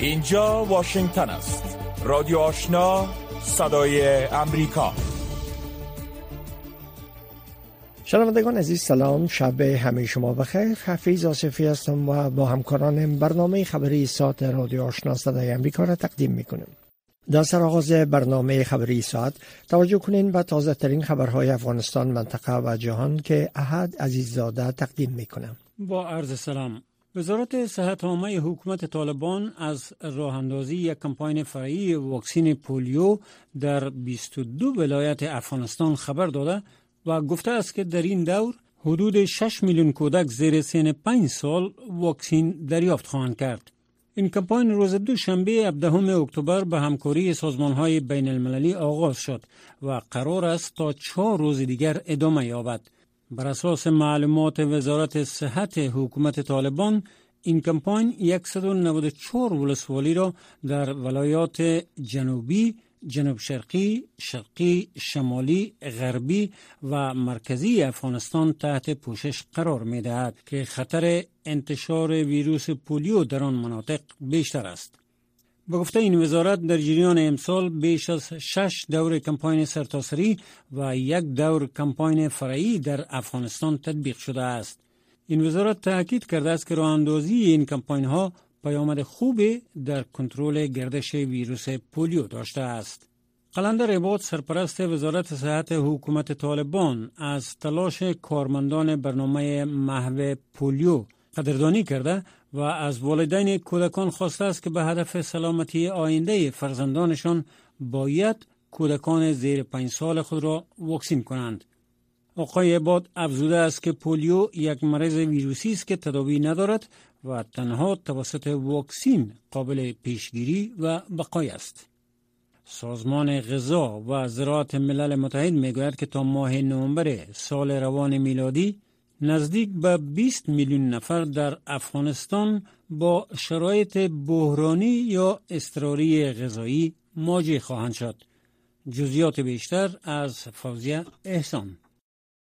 اینجا واشنگتن است. رادیو آشنا صدای امریکا. شنوندگان عزیز سلام. شب همه شما بخیر. حفیظ آصفی هستم و با همکارانم برنامه خبری ساعت رادیو آشنا صدای امریکا را تقدیم می‌کنیم. در سرآغاز برنامه خبری ساعت توجه کنین به تازه ترین خبرهای افغانستان منطقه و جهان که احد عزیززاده تقدیم می‌کنم با عرض سلام. وزارت صحت عامه حکومت طالبان از راه اندازی یک کمپاین فرعی واکسین پولیو در 22 ولایت افغانستان خبر داده و گفته است که در این دور حدود 6 میلیون کودک زیر سن 5 سال واکسین دریافت خواهند کرد. این کمپاین روز دوشنبه 17 اکتبر به همکاری سازمان های بین المللی آغاز شد و قرار است تا چهار روز دیگر ادامه یابد. بر اساس معلومات وزارت صحت حکومت طالبان این کمپاین 194 ولسوالی را در ولایات جنوبی جنوب شرقی، شرقی، شمالی، غربی و مرکزی افغانستان تحت پوشش قرار می دهد که خطر انتشار ویروس پولیو در آن مناطق بیشتر است. به گفته این وزارت در جریان امسال بیش از شش دور کمپاین سرتاسری و یک دور کمپاین فرعی در افغانستان تطبیق شده است. این وزارت تاکید کرده است که راه این کمپاین ها پیامد خوبی در کنترل گردش ویروس پولیو داشته است. قلندر عباد سرپرست وزارت صحت حکومت طالبان از تلاش کارمندان برنامه محو پولیو قدردانی کرده و از والدین کودکان خواسته است که به هدف سلامتی آینده فرزندانشان باید کودکان زیر پنج سال خود را واکسین کنند. آقای عباد افزوده است که پولیو یک مرض ویروسی است که تداوی ندارد و تنها توسط واکسین قابل پیشگیری و بقای است. سازمان غذا و زراعت ملل متحد می‌گوید که تا ماه نوامبر سال روان میلادی نزدیک به 20 میلیون نفر در افغانستان با شرایط بحرانی یا استراری غذایی مواجه خواهند شد. جزیات بیشتر از فوزیه احسان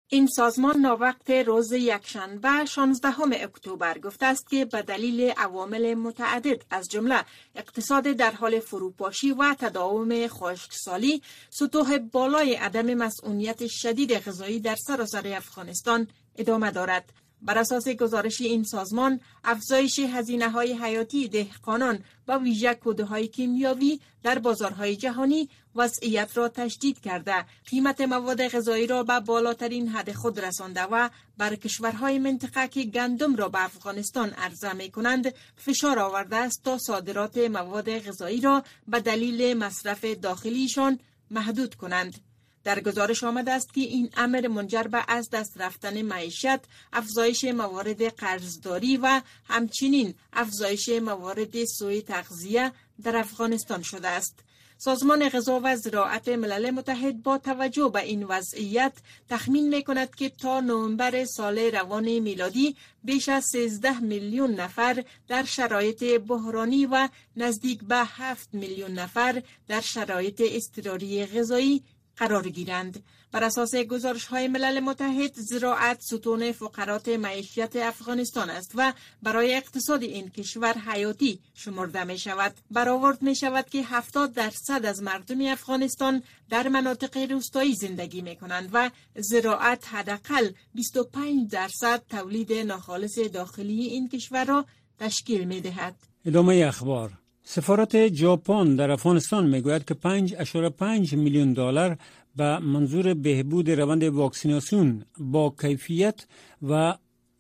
این سازمان ناوقت روز یکشنبه 16 اکتبر گفته است که به دلیل عوامل متعدد از جمله اقتصاد در حال فروپاشی و تداوم خشکسالی سطوح بالای عدم مسئولیت شدید غذایی در سراسر افغانستان ادامه دارد. بر اساس گزارش این سازمان افزایش هزینه های حیاتی دهقانان و ویژه کده های کیمیاوی در بازارهای جهانی وضعیت را تشدید کرده. قیمت مواد غذایی را به بالاترین حد خود رسانده و بر کشورهای منطقه که گندم را به افغانستان عرضه می کنند فشار آورده است تا صادرات مواد غذایی را به دلیل مصرف داخلیشان محدود کنند. در گزارش آمده است که این امر منجر به از دست رفتن معیشت، افزایش موارد قرضداری و همچنین افزایش موارد سوی تغذیه در افغانستان شده است. سازمان غذا و زراعت ملل متحد با توجه به این وضعیت تخمین می کند که تا نوامبر سال روان میلادی بیش از 13 میلیون نفر در شرایط بحرانی و نزدیک به 7 میلیون نفر در شرایط اضطراری غذایی قرار گیرند. بر اساس گزارش های ملل متحد زراعت ستون فقرات معیشت افغانستان است و برای اقتصاد این کشور حیاتی شمرده می شود برآورد می شود که 70 درصد از مردم افغانستان در مناطق روستایی زندگی می کنند و زراعت حداقل 25 درصد تولید ناخالص داخلی این کشور را تشکیل می دهد ادامه اخبار. سفارت ژاپن در افغانستان می‌گوید که 5.5 میلیون دلار به منظور بهبود روند واکسیناسیون با کیفیت و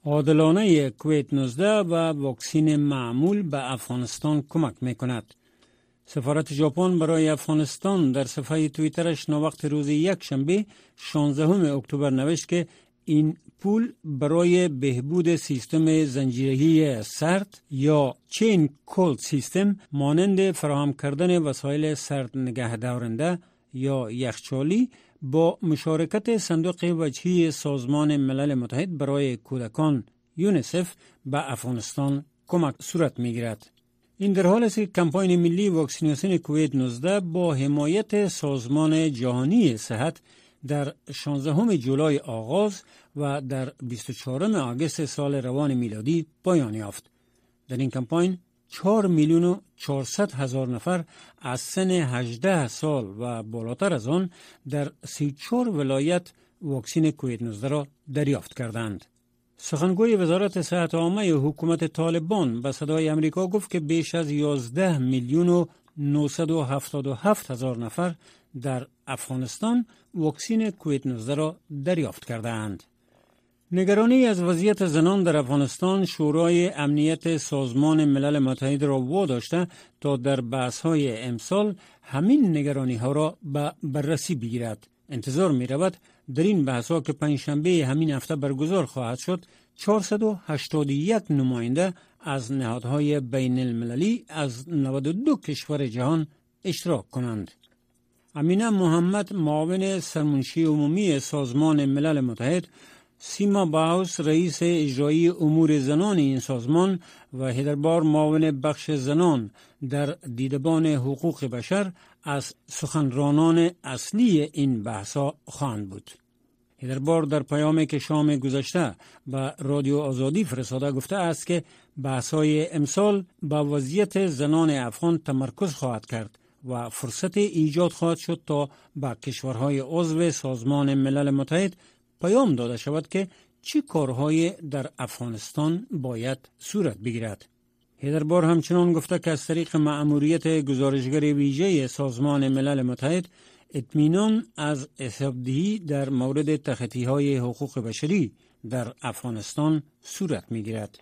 عادلانه کویت 19 و واکسین معمول به افغانستان کمک می کند. سفارت ژاپن برای افغانستان در صفحه تویترش نوقت روز یک شنبه 16 اکتبر نوشت که این پول برای بهبود سیستم زنجیرهی سرد یا چین کولد سیستم مانند فراهم کردن وسایل سرد نگه دارنده یا یخچالی با مشارکت صندوق وجهی سازمان ملل متحد برای کودکان یونسف به افغانستان کمک صورت می گیرد. این در حال است که کمپاین ملی واکسیناسیون کووید 19 با حمایت سازمان جهانی صحت در 16 جولای آغاز و در 24 آگوست سال روان میلادی پایان یافت. در این کمپاین 4 میلیون و 400 هزار نفر از سن 18 سال و بالاتر از آن در 34 ولایت واکسین کووید 19 را دریافت کردند. سخنگوی وزارت صحت عامه حکومت طالبان به صدای امریکا گفت که بیش از 11 میلیون و 977 هزار نفر در افغانستان واکسین کووید 19 را دریافت کردند. نگرانی از وضعیت زنان در افغانستان شورای امنیت سازمان ملل متحد را واداشته تا در بحث های امسال همین نگرانی ها را به بررسی بگیرد. انتظار می رود در این بحث ها که پنجشنبه همین هفته برگزار خواهد شد 481 نماینده از نهادهای بین المللی از 92 کشور جهان اشتراک کنند. امینه محمد معاون سرمنشی عمومی سازمان ملل متحد سیما باوس رئیس اجرایی امور زنان این سازمان و هدربار معاون بخش زنان در دیدبان حقوق بشر از سخنرانان اصلی این بحثا خواهند بود. هدربار در پیامی که شام گذشته به رادیو آزادی فرستاده گفته است که بحثای امسال با وضعیت زنان افغان تمرکز خواهد کرد و فرصت ایجاد خواهد شد تا به کشورهای عضو سازمان ملل متحد پیام داده شود که چه کارهای در افغانستان باید صورت بگیرد. هیدربار همچنان گفته که از طریق معموریت گزارشگر ویژه سازمان ملل متحد اطمینان از حسابدهی در مورد تخطی های حقوق بشری در افغانستان صورت می گیرد.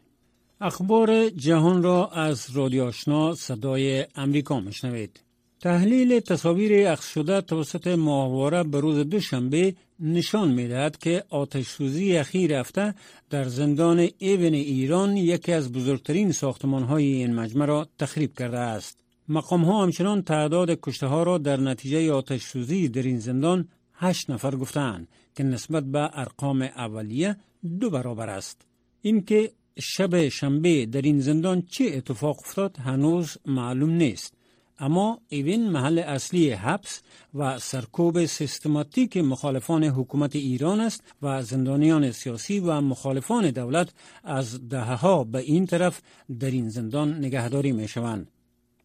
اخبار جهان را از رادیو آشنا صدای امریکا میشنوید. تحلیل تصاویر اخذ شده توسط ماهواره به روز دوشنبه نشان می‌دهد که آتش سوزی اخیر هفته در زندان ایون ایران یکی از بزرگترین ساختمان های این مجمع را تخریب کرده است. مقام ها همچنان تعداد کشته ها را در نتیجه آتش سوزی در این زندان هشت نفر گفتند که نسبت به ارقام اولیه دو برابر است. اینکه شب شنبه در این زندان چه اتفاق افتاد هنوز معلوم نیست. اما ایوین محل اصلی حبس و سرکوب سیستماتیک مخالفان حکومت ایران است و زندانیان سیاسی و مخالفان دولت از دهها به این طرف در این زندان نگهداری می شوند.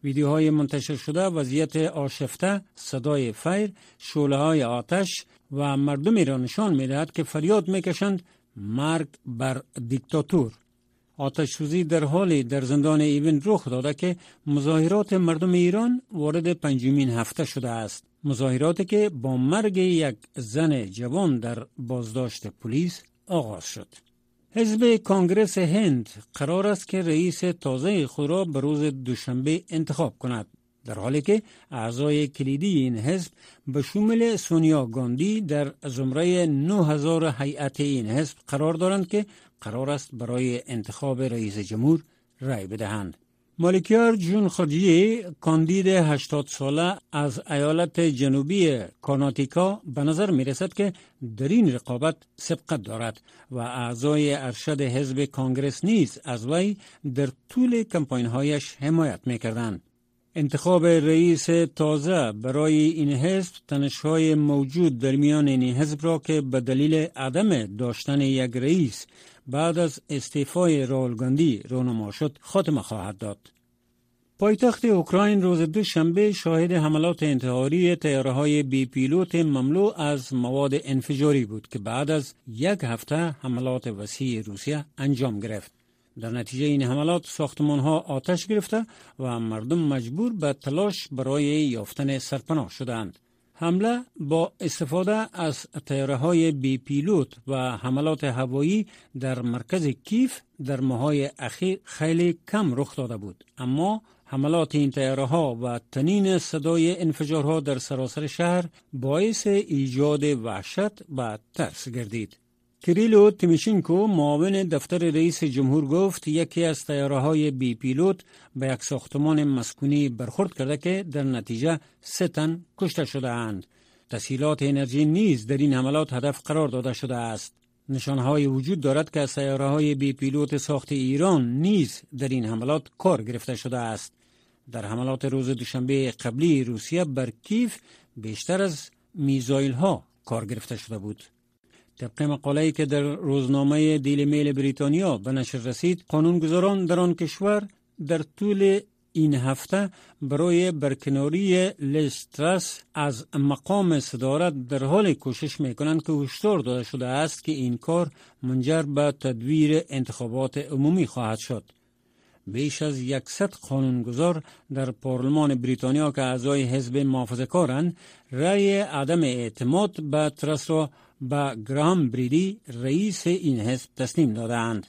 ویدیوهای منتشر شده وضعیت آشفته، صدای فیر، شوله های آتش و مردمی را نشان می دهد که فریاد می کشند مرگ بر دیکتاتور. آتش در حالی در زندان ایون رخ داده که مظاهرات مردم ایران وارد پنجمین هفته شده است. مظاهراتی که با مرگ یک زن جوان در بازداشت پلیس آغاز شد. حزب کانگرس هند قرار است که رئیس تازه خود را به روز دوشنبه انتخاب کند. در حالی که اعضای کلیدی این حزب به شمول سونیا گاندی در زمره 9000 هیئت این حزب قرار دارند که قرار است برای انتخاب رئیس جمهور رای بدهند. مالکیار جون خرجی کاندید 80 ساله از ایالت جنوبی کاناتیکا به نظر می رسد که در این رقابت سبقت دارد و اعضای ارشد حزب کانگرس نیز از وی در طول کمپاین هایش حمایت می کردند. انتخاب رئیس تازه برای این حزب تنشهای موجود در میان این حزب را که به دلیل عدم داشتن یک رئیس بعد از استعفای راولگاندی رونما شد خاتمه خواهد داد. پایتخت اوکراین روز دوشنبه شاهد حملات انتحاری تیاره های بی پیلوت مملو از مواد انفجاری بود که بعد از یک هفته حملات وسیع روسیه انجام گرفت. در نتیجه این حملات ساختمان ها آتش گرفته و مردم مجبور به تلاش برای یافتن سرپناه شدند. حمله با استفاده از تیاره های بی پیلوت و حملات هوایی در مرکز کیف در ماهای اخیر خیلی کم رخ داده بود. اما حملات این تیاره ها و تنین صدای انفجارها در سراسر شهر باعث ایجاد وحشت و ترس گردید. کریلو تیمیشینکو معاون دفتر رئیس جمهور گفت یکی از تیاره های بی پیلوت به یک ساختمان مسکونی برخورد کرده که در نتیجه سه تن کشته شده اند. تسهیلات انرژی نیز در این حملات هدف قرار داده شده است. نشانهای وجود دارد که تیاره های بی پیلوت ساخت ایران نیز در این حملات کار گرفته شده است. در حملات روز دوشنبه قبلی روسیه بر کیف بیشتر از میزایل ها کار گرفته شده بود. طبق مقاله که در روزنامه دیلی میل بریتانیا به نشر رسید قانونگذاران در آن کشور در طول این هفته برای برکناری لسترس از مقام صدارت در حال کوشش می کنند که هشدار داده شده است که این کار منجر به تدویر انتخابات عمومی خواهد شد. بیش از یکصد قانونگذار در پارلمان بریتانیا که اعضای حزب محافظه کارند رأی عدم اعتماد به ترس را به گرام بریدی رئیس این حزب تسلیم دادند.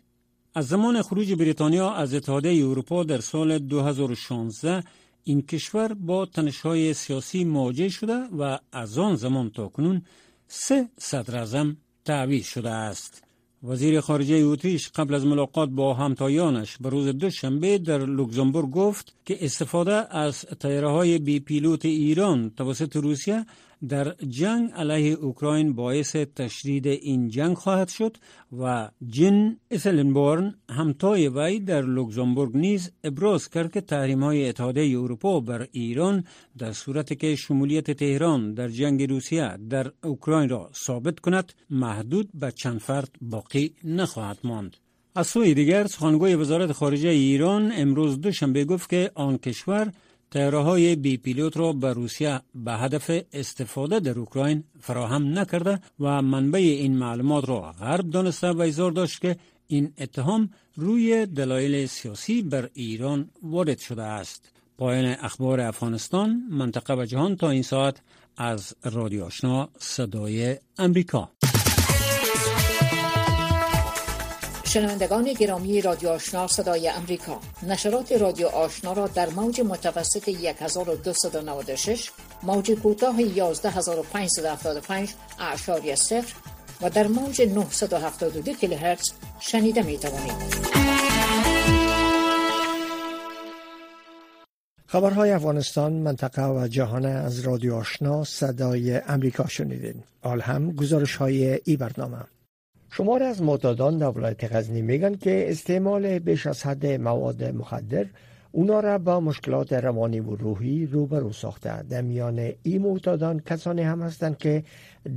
از زمان خروج بریتانیا از اتحادیه اروپا در سال 2016 این کشور با تنشهای سیاسی مواجه شده و از آن زمان تا کنون سه صدر تعویض شده است. وزیر خارجه اتریش قبل از ملاقات با همتایانش به روز دوشنبه در لوکزامبورگ گفت که استفاده از تیاره های بی پیلوت ایران توسط روسیه در جنگ علیه اوکراین باعث تشدید این جنگ خواهد شد و جین اسلنبورن همتای وی در لوکزامبورگ نیز ابراز کرد که تحریم های اتحادیه اروپا بر ایران در صورت که شمولیت تهران در جنگ روسیه در اوکراین را ثابت کند محدود به چند فرد باقی نخواهد ماند. از سوی دیگر سخنگوی وزارت خارجه ایران امروز دوشنبه گفت که آن کشور تیاره بی پیلوت را به روسیه به هدف استفاده در اوکراین فراهم نکرده و منبع این معلومات را غرب دانسته و ایزار داشت که این اتهام روی دلایل سیاسی بر ایران وارد شده است. پایان اخبار افغانستان منطقه و جهان تا این ساعت از رادیو آشنا صدای امریکا شنوندگان گرامی رادیو آشنا صدای امریکا نشرات رادیو آشنا را در موج متوسط 1296 موج کوتاه 11575 اعشاری صفر و در موج 972 کیلوهرتز شنیده می توانید. خبرهای افغانستان منطقه و جهان از رادیو آشنا صدای امریکا شنیدین. آل هم گزارش های ای برنامه شمار از معتادان در ولایت غزنی میگن که استعمال بیش از حد مواد مخدر اونا را با مشکلات روانی و روحی روبرو ساخته. در میان این معتادان کسانی هم هستند که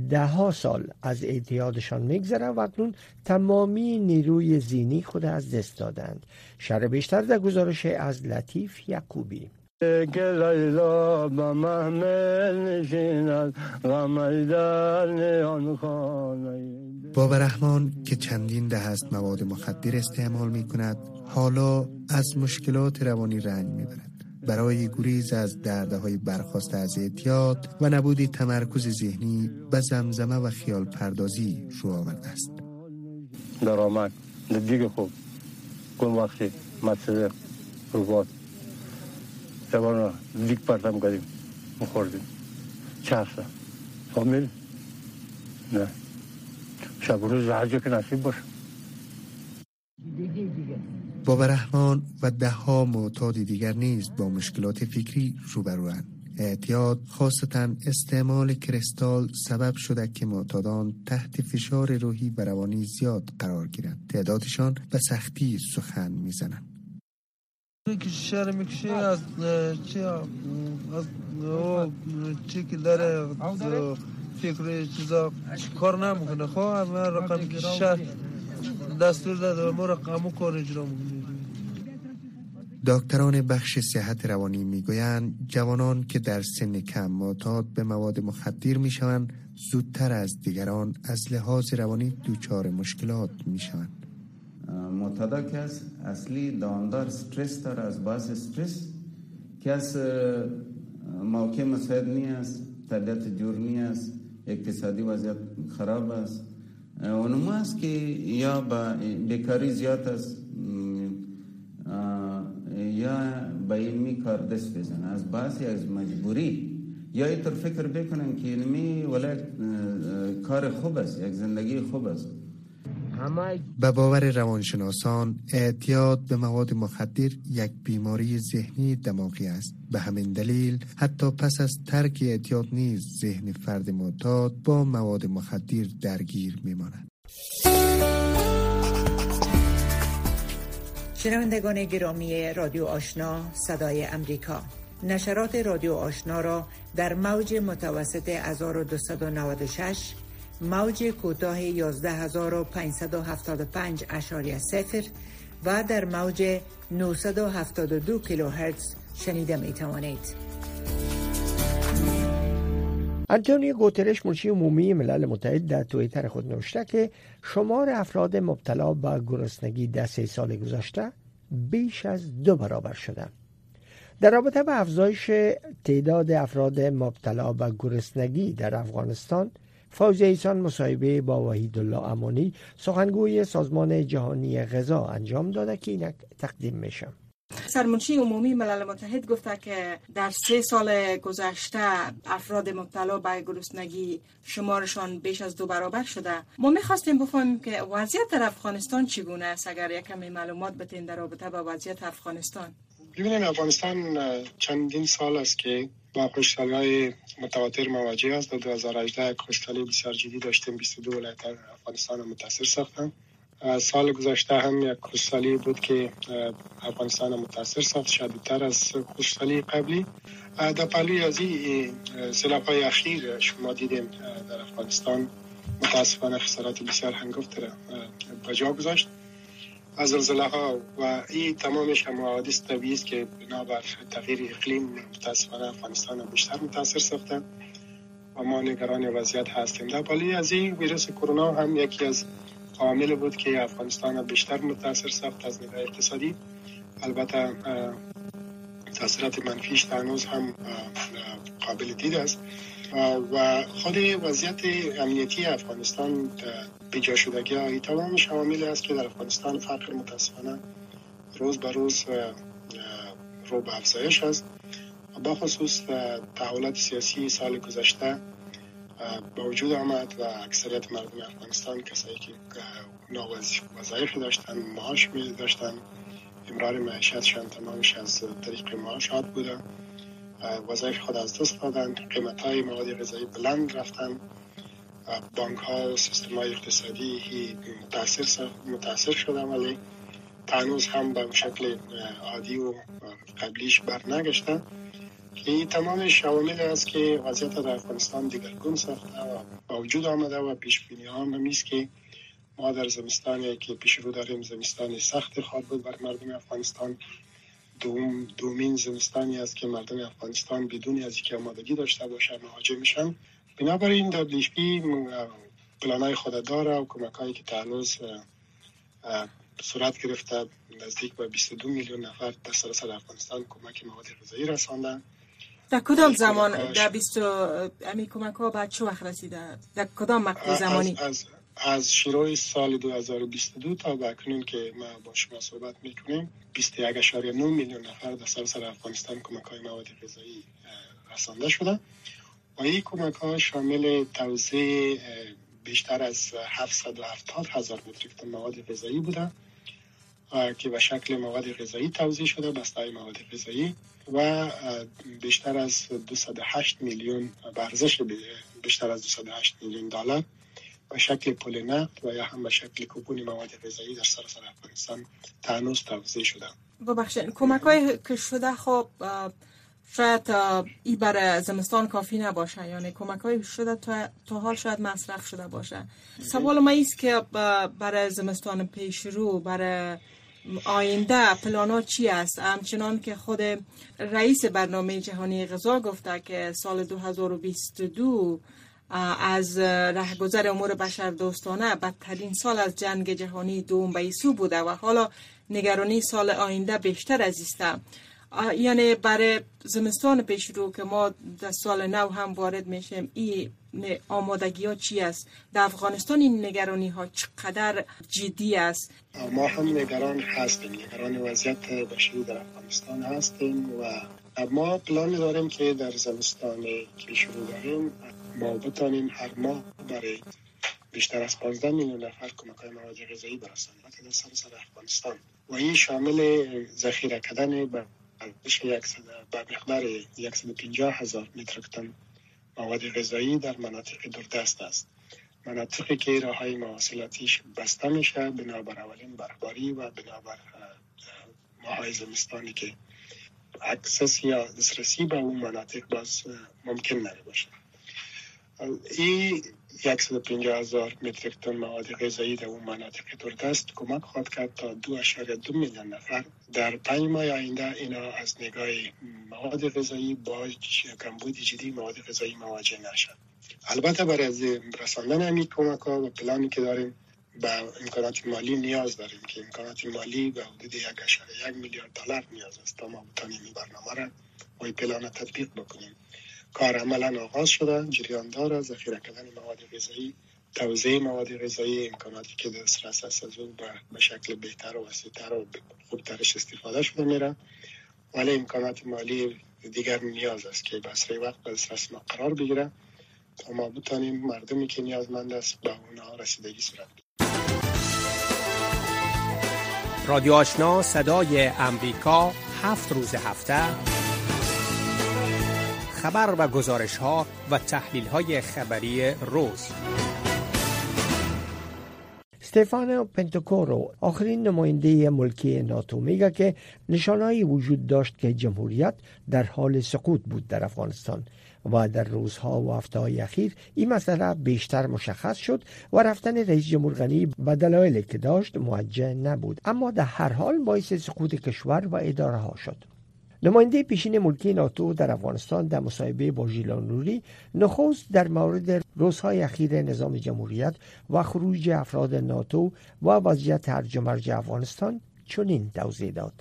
ده ها سال از اعتیادشان میگذره و اکنون تمامی نیروی زینی خود از دست دادند. شر بیشتر در گزارش از لطیف یعقوبی. بابا رحمان که چندین ده است مواد مخدر استعمال می کند حالا از مشکلات روانی رنج می برد. برای گریز از درده های برخواسته از اعتیاد و نبودی تمرکز ذهنی به زمزمه و خیال پردازی شو آورده است. درآمد. دیگه خوب. کن وقتی متصدق روبات زبان دیگ پرتم کردیم. مخوردیم. چه هسته فامیل نه. شب روز هر که نصیب باشه بابا رحمان و ده ها معتاد دیگر نیز با مشکلات فکری روبروند اعتیاد خاصتا استعمال کرستال سبب شده که معتادان تحت فشار روحی و روانی زیاد قرار گیرند. تعدادشان به سختی سخن می‌زنند. شهر می‌کشی از چی از چی که داره فکر چیزا کار نمی‌کنه خواه من رقم شهر دستور داده ما رقمو کار اجرا می‌کنه دکتران بخش صحت روانی می‌گویند جوانان که در سن کم معتاد به مواد مخدر می‌شوند زودتر از دیگران از لحاظ روانی دچار مشکلات می‌شوند. معتادا کس اصلی داندار استرس داره از باز استرس کس موقع مساعد نیست طبیعت جور نیست اقتصادی وضعیت خراب است. اونم است که یا با بیکاری زیاد است یا با علمی کار دست بزنه. از بعضی از مجبوری. یا اینطور فکر بکنن که علمی ولایت کار خوب است یک زندگی خوب است. به باور روانشناسان اعتیاد به مواد مخدر یک بیماری ذهنی دماغی است. به همین دلیل حتی پس از ترک اعتیاد نیز ذهن فرد معتاد با مواد مخدر درگیر میماند. شنوندگان گرامی رادیو آشنا صدای امریکا. نشرات رادیو آشنا را در موج متوسط 1296 موج کوتاه 11575 اشاری صفر و در موج 972 کیلوهرتز شنیده می توانید. انتونیو گوترش منشی عمومی ملل متحد در تویتر خود نوشته که شمار افراد مبتلا به گرسنگی در سه سال گذشته بیش از دو برابر شده در رابطه به افزایش تعداد افراد مبتلا به گرسنگی در افغانستان فوزی ایسان مصاحبه با وحید الله امانی سخنگوی سازمان جهانی غذا انجام داده که اینک تقدیم میشم سرمنشی عمومی ملل متحد گفته که در سه سال گذشته افراد مبتلا به گرسنگی شمارشان بیش از دو برابر شده. ما می‌خواستیم بفهمیم که وضعیت در افغانستان چگونه است اگر یک کمی معلومات بتین در رابطه با وضعیت افغانستان. ببینید افغانستان چندین سال است که با خوشحالی های متواتر مواجه است. در 2018 خوشحالی بسیار جدی داشتیم. 22 ولایت افغانستان متاثر ساختن سال گذشته هم یک خوشحالی بود که افغانستان متاثر ساخت. شدیدتر از خوشحالی قبلی. در پلوی از این سلاف های اخیر شما دیدیم در افغانستان. متاسفانه خسارات بسیار هنگفت را بجا گذاشت. از زلزله ها و این تمامش هم حوادث طبیعی است که بنابر تغییر اقلیم متاسفانه افغانستان بیشتر متاثر ساخته و ما نگران وضعیت هستیم. در پالی از این ویروس کرونا هم یکی از عامل بود که افغانستان بیشتر متاثر ساخت از نگاه اقتصادی. البته تاثیرات منفیش هنوز هم قابل دید است. و خود وضعیت امنیتی افغانستان بیجا شدگی های تمام شامل است که در افغانستان فقر متاسفانه روز به روز رو به افزایش است. با خصوص تحولات سیاسی سال گذشته با وجود آمد و اکثریت مردم افغانستان کسایی که وظایف داشتن معاش می داشتن امرار معیشتشان تمامش از طریق معاشات بوده. وظایف خود از دست دادن قیمت های مواد غذایی بلند رفتن بانک ها و سیستم های اقتصادی متاثر, متاثر شدن ولی تنوز هم به شکل عادی و قبلیش بر نگشتن این تمام شوامل است که وضعیت در افغانستان دیگرگون ساخته و با وجود آمده و پیش بینی هم که ما در زمستانی که پیش رو داریم زمستان سخت خواهد بود بر مردم افغانستان. دوم دومین زمستانی است که مردم افغانستان بدون از اینکه آمادگی داشته باشند مهاجر میشن. بنابراین دبلیشپی پلانای خود داره و کمک هایی که تعلوز صورت گرفته نزدیک به 22 میلیون نفر در سراسر افغانستان کمک مواد غذایی رساندن. در کدام زمان در 20 امی کمک ها بعد چه وقت رسیده در کدام مقطع زمانی از, از, شروع سال 2022 تا به اکنون که ما با شما صحبت می‌کنیم 21.9 میلیون نفر در سراسر افغانستان کمک های مواد غذایی رسانده شده. و این کمک ها شامل توزیع بیشتر از 770 هزار متریک مواد غذایی بوده که به شکل مواد غذایی توزیع شده بسته مواد غذایی و بیشتر از 208 میلیون برزش بیشتر از 208 میلیون دلار. به شکل پول نقد و یا هم به شکل کوپون مواد غذایی در سراسر افغانستان تنوز توزیع شده. ببخشید کمک های که شده خب شاید ای برای زمستان کافی نباشه یعنی کمک های شده تا, تا حال شاید مصرف شده باشه. سوال ما ایست که برای زمستان پیش رو برای آینده پلانا چی است؟ همچنان که خود رئیس برنامه جهانی غذا گفته که سال 2022 از رهگذر امور بشر دوستانه بدترین سال از جنگ جهانی دوم به سو بوده و حالا نگرانی سال آینده بیشتر از است یعنی برای زمستان پیش رو که ما در سال نو هم وارد میشیم این آمادگی ها چی است؟ در افغانستان این نگرانی ها چقدر جدی است؟ ما هم نگران هستیم. نگران وضعیت بشری در افغانستان هستیم و ما پلان داریم که در زمستان که شروع داریم. ما بتانیم هر ماه برای بیشتر از 15 میلیون نفر کمک های مواد غذایی برسانیم در سر افغانستان. و این شامل ذخیره کردن به مقدار 150 هزار متر مواد غذایی در مناطق دوردست است. مناطقی که راه های مواصلاتیش بسته میشه بنابر اولین برفباری و بنابر ماهای زمستانی که اکسس یا دسترسی به اون مناطق باز ممکن نمی باشه این 150 هزار متریک تن مواد غذایی در اون مناطق دوردست کمک خواهد کرد تا دو دو میلیون نفر در پنج ماه آینده اینا از نگاه مواد غذایی با کمبود جدی مواد غذایی مواجه نشد البته برای رساندن همین کمک ها و پلانی که داریم به امکانات مالی نیاز داریم که امکانات مالی به حدود یک یک میلیارد دلار نیاز است تا ما بتانیم این برنامه را و پلان تطبیق بکنیم. کار عملا آغاز شده. جریان داره. ذخیره کردن مواد غذایی توزیع مواد غذایی امکاناتی که دسترس است از اون به شکل بهتر و وسیعتر و خوبترش استفاده شده میره. ولی امکانات مالی دیگر نیاز است که بسری وقت به دسترس ما قرار بگیره تا ما بتانیم مردمی که نیازمند است به اونها رسیدگی صورت رادیو آشنا صدای امریکا هفت روز هفته. خبر و گزارش ها و تحلیل های خبری روز. استفانو پنتوکورو آخرین نماینده ملکی ناتو میگه که نشانهایی وجود داشت که جمهوریت در حال سقوط بود در افغانستان و در روزها و هفته های اخیر این مسئله بیشتر مشخص شد و رفتن رئیس جمهور غنی به دلایلی که داشت موجه نبود. اما در هر حال باعث سقوط کشور و اداره ها شد. نماینده پیشین ملکی ناتو در افغانستان در مصاحبه با ژیلان نوری نخست در مورد روزهای اخیر نظام جمهوریت و خروج افراد ناتو و وضعیت هرج مرج افغانستان چنین توضیح داد.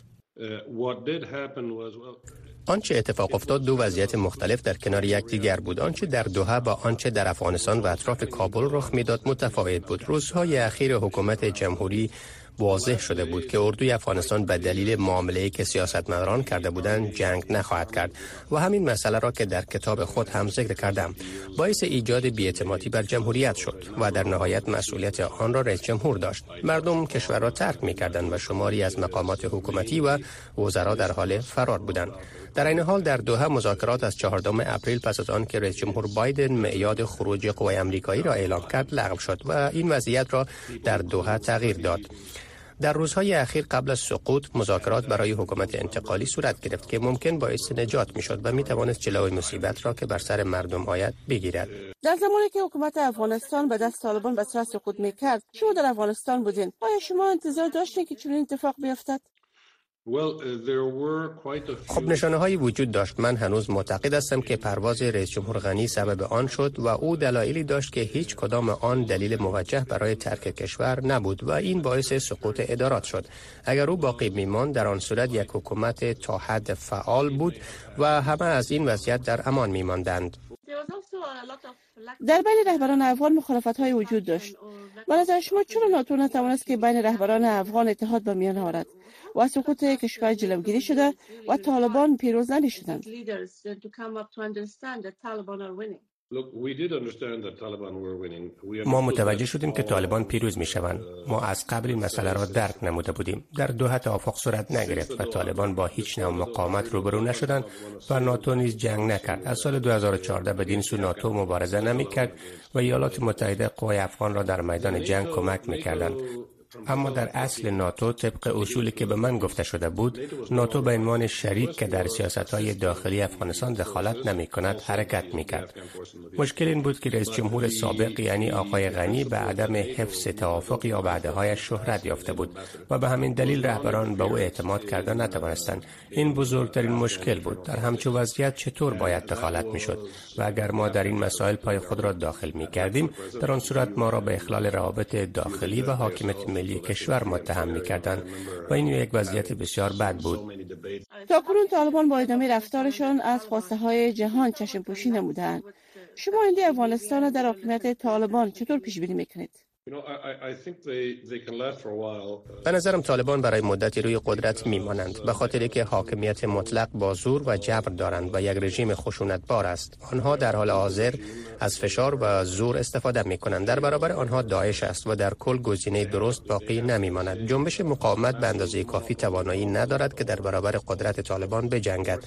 آنچه اتفاق افتاد دو وضعیت مختلف در کنار یکدیگر بود. آنچه در دوحه با آنچه در افغانستان و اطراف کابل رخ می‌داد متفاوت بود. روزهای اخیر حکومت جمهوری واضح شده بود که اردوی افغانستان به دلیل معامله که سیاستمداران کرده بودند جنگ نخواهد کرد و همین مسئله را که در کتاب خود هم ذکر کردم. باعث ایجاد بیاعتمادی بر جمهوریت شد و در نهایت مسئولیت آن را رئیس جمهور داشت. مردم کشور را ترک می کردند و شماری از مقامات حکومتی و وزرا در حال فرار بودند. در این حال در دوحه مذاکرات از 14 اپریل پس از آن که رئیس جمهور بایدن معیاد خروج قوای آمریکایی را اعلام کرد لغو شد و این وضعیت را در دوحه تغییر داد. در روزهای اخیر قبل از سقوط مذاکرات برای حکومت انتقالی صورت گرفت که ممکن باعث نجات می‌شد و می توانست جلوی مصیبت را که بر سر مردم آید بگیرد. در زمانی که حکومت افغانستان به دست طالبان به صورت سقوط می‌کرد شما در افغانستان بودین؟ آیا شما انتظار داشتین که چنین اتفاق بیفتد؟ خب نشانه هایی وجود داشت. من هنوز معتقد هستم که پرواز رئیس جمهور غنی سبب آن شد و او دلایلی داشت که هیچ کدام آن دلیل موجه برای ترک کشور نبود و این باعث سقوط ادارات شد. اگر او باقی میمان در آن صورت یک حکومت تا حد فعال بود و همه از این وضعیت در امان میماندند. در بین رهبران افغان مخالفت های وجود داشت. و نظر شما چرا ناتو نتوانست که بین رهبران افغان اتحاد به میان آورد؟ و سقوط کشور جلوگیری شده و طالبان پیروز نشدند ما متوجه شدیم که طالبان پیروز می شوند. ما از قبل این مسئله را درک نموده بودیم. در دوحه توافق صورت نگرفت و طالبان با هیچ نوع مقاومت روبرو نشدند و ناتو نیز جنگ نکرد. از سال 2014 بدین سو ناتو مبارزه نمی کرد و ایالات متحده قوای افغان را در میدان جنگ کمک می کردند. اما در اصل ناتو طبق اصولی که به من گفته شده بود ناتو به عنوان شریک که در سیاست های داخلی افغانستان دخالت نمی کند حرکت می کرد مشکل این بود که رئیس جمهور سابق یعنی آقای غنی به عدم حفظ توافق یا بعدهای شهرت یافته بود و به همین دلیل رهبران به او اعتماد کردن نتوانستند. این بزرگترین مشکل بود. در همچو وضعیت چطور باید دخالت می شد و اگر ما در این مسائل پای خود را داخل می کردیم در آن صورت ما را به اخلال روابط داخلی و حاکمیت ملی کشور متهم می‌کردند و این یک وضعیت بسیار بد بود. تا کنون طالبان با ادامه رفتارشان از خواسته های جهان چشم پوشی نمودند. شما این افغانستان در حکومت طالبان چطور پیش بینی می‌کنید؟ به نظرم طالبان برای مدتی روی قدرت میمانند به خاطر که حاکمیت مطلق با زور و جبر دارند و یک رژیم خشونتبار است. آنها در حال حاضر از فشار و زور استفاده می کنند در برابر آنها داعش است و در کل گزینه درست باقی نمی ماند جنبش مقاومت به اندازه کافی توانایی ندارد که در برابر قدرت طالبان بجنگد.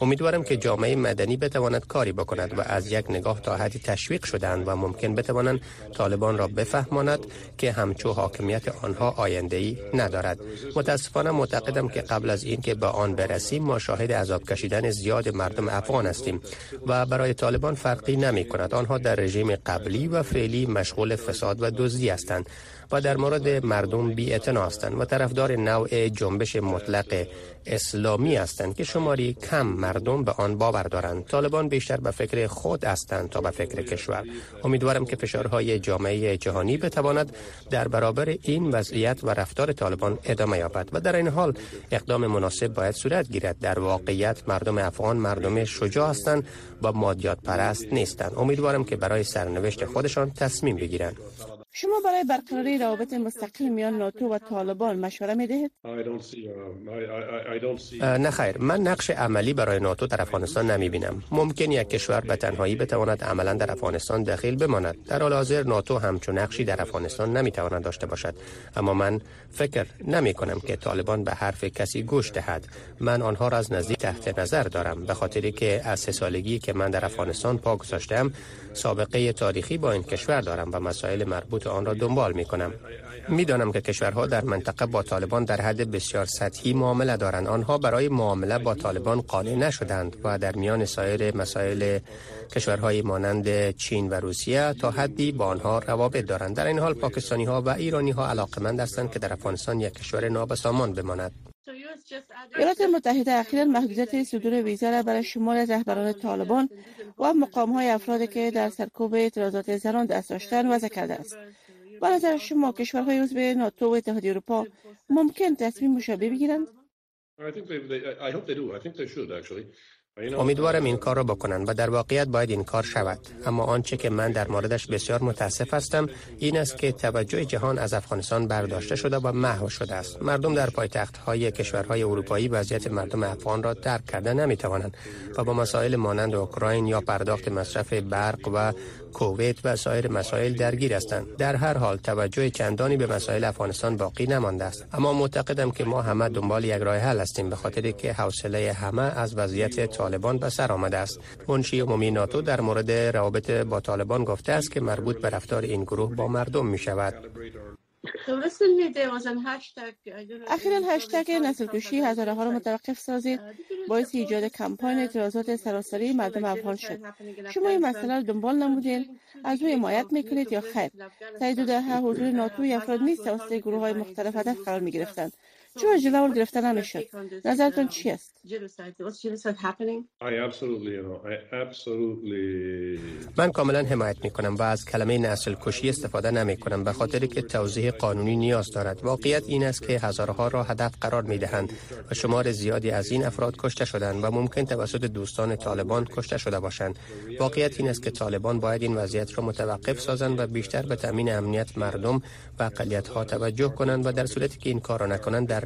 امیدوارم که جامعه مدنی بتواند کاری بکند و از یک نگاه تا حدی تشویق شدند و ممکن بتوانند طالبان را بفهمند ماند که همچو حاکمیت آنها آینده ای ندارد. متاسفانه معتقدم که قبل از اینکه به آن برسیم ما شاهد عذاب کشیدن زیاد مردم افغان هستیم و برای طالبان فرقی نمی کند آنها در رژیم قبلی و فعلی مشغول فساد و دزدی هستند. و در مورد مردم بی هستند و طرفدار نوع جنبش مطلق اسلامی هستند که شماری کم مردم به آن باور دارند. طالبان بیشتر به فکر خود هستند تا به فکر کشور. امیدوارم که فشارهای جامعه جهانی بتواند در برابر این وضعیت و رفتار طالبان ادامه یابد و در این حال اقدام مناسب باید صورت گیرد. در واقعیت مردم افغان مردم شجاع هستند و مادیات پرست نیستند. امیدوارم که برای سرنوشت خودشان تصمیم بگیرند. شما برای برقراری روابط مستقل میان ناتو و طالبان مشوره می دهید؟ نه خیر. من نقش عملی برای ناتو در افغانستان نمی بینم ممکن یک کشور به تنهایی بتواند عملا در افغانستان دخیل بماند. در حال حاضر ناتو همچون نقشی در افغانستان نمی تواند داشته باشد. اما من فکر نمی کنم که طالبان به حرف کسی گوش دهد. من آنها را از نزدیک تحت نظر دارم. به خاطری که از سه سالگی که من در افغانستان پا گذاشتم سابقه تاریخی با این کشور دارم و مسائل مربوط آن را دنبال می کنم می‌دانم که کشورها در منطقه با طالبان در حد بسیار سطحی معامله دارند. آنها برای معامله با طالبان قانع نشدند و در میان سایر مسائل کشورهای مانند چین و روسیه تا حدی با آنها روابط دارند. در این حال پاکستانی ها و ایرانی ها علاقمند هستند که در افغانستان یک کشور نابسامان بماند. ایالات متحده اخیرا محدودیت صدور ویزا را برای شمال از رهبران طالبان و مقام های افرادی که در سرکوب اعتراضات زنان دست داشتن وضع کرده است. به نظر شما کشورهای عضو ناتو و اتحادیه اروپا ممکن تصمیم مشابه بگیرند؟ امیدوارم این کار را بکنند و در واقعیت باید این کار شود. اما آنچه که من در موردش بسیار متاسف هستم این است که توجه جهان از افغانستان برداشته شده و محو شده است. مردم در پایتخت های کشورهای اروپایی وضعیت مردم افغان را درک کرده نمی توانند و با مسائل مانند اوکراین یا پرداخت مصرف برق و کویت و سایر مسائل درگیر هستند. در هر حال توجه چندانی به مسائل افغانستان باقی نمانده است. اما معتقدم که ما همه دنبال یک راه حل هستیم به خاطر که حوصله همه از وضعیت طالبان به سر آمده است. منشی عمومی ناتو در مورد روابط با طالبان گفته است که مربوط به رفتار این گروه با مردم می شود اخیرا هشتگ نسل کشی هزاره ها را متوقف سازید. باعث ایجاد کمپاین اعتراضات سراسری مردم افغان شد. شما این مسئله را دنبال نمودین. از او حمایت می‌کنید یا خیر. در حضور ناتوی افراد نیست. توسط گروه های مختلف هدف قرار می گرفتند چرا جلو گرفته نمی‌شد نظرتون چی است من کاملا حمایت می کنم و از کلمه نسل کشی استفاده نمی کنم به خاطر که توضیح قانونی نیاز دارد. واقعیت این است که هزارها را هدف قرار می دهند و شمار زیادی از این افراد کشته شدند و ممکن توسط دوستان طالبان کشته شده باشند. واقعیت این است که طالبان باید این وضعیت را متوقف سازند و بیشتر به تامین امنیت مردم و اقلیت ها توجه کنند و در صورتی که این کار را نکنند در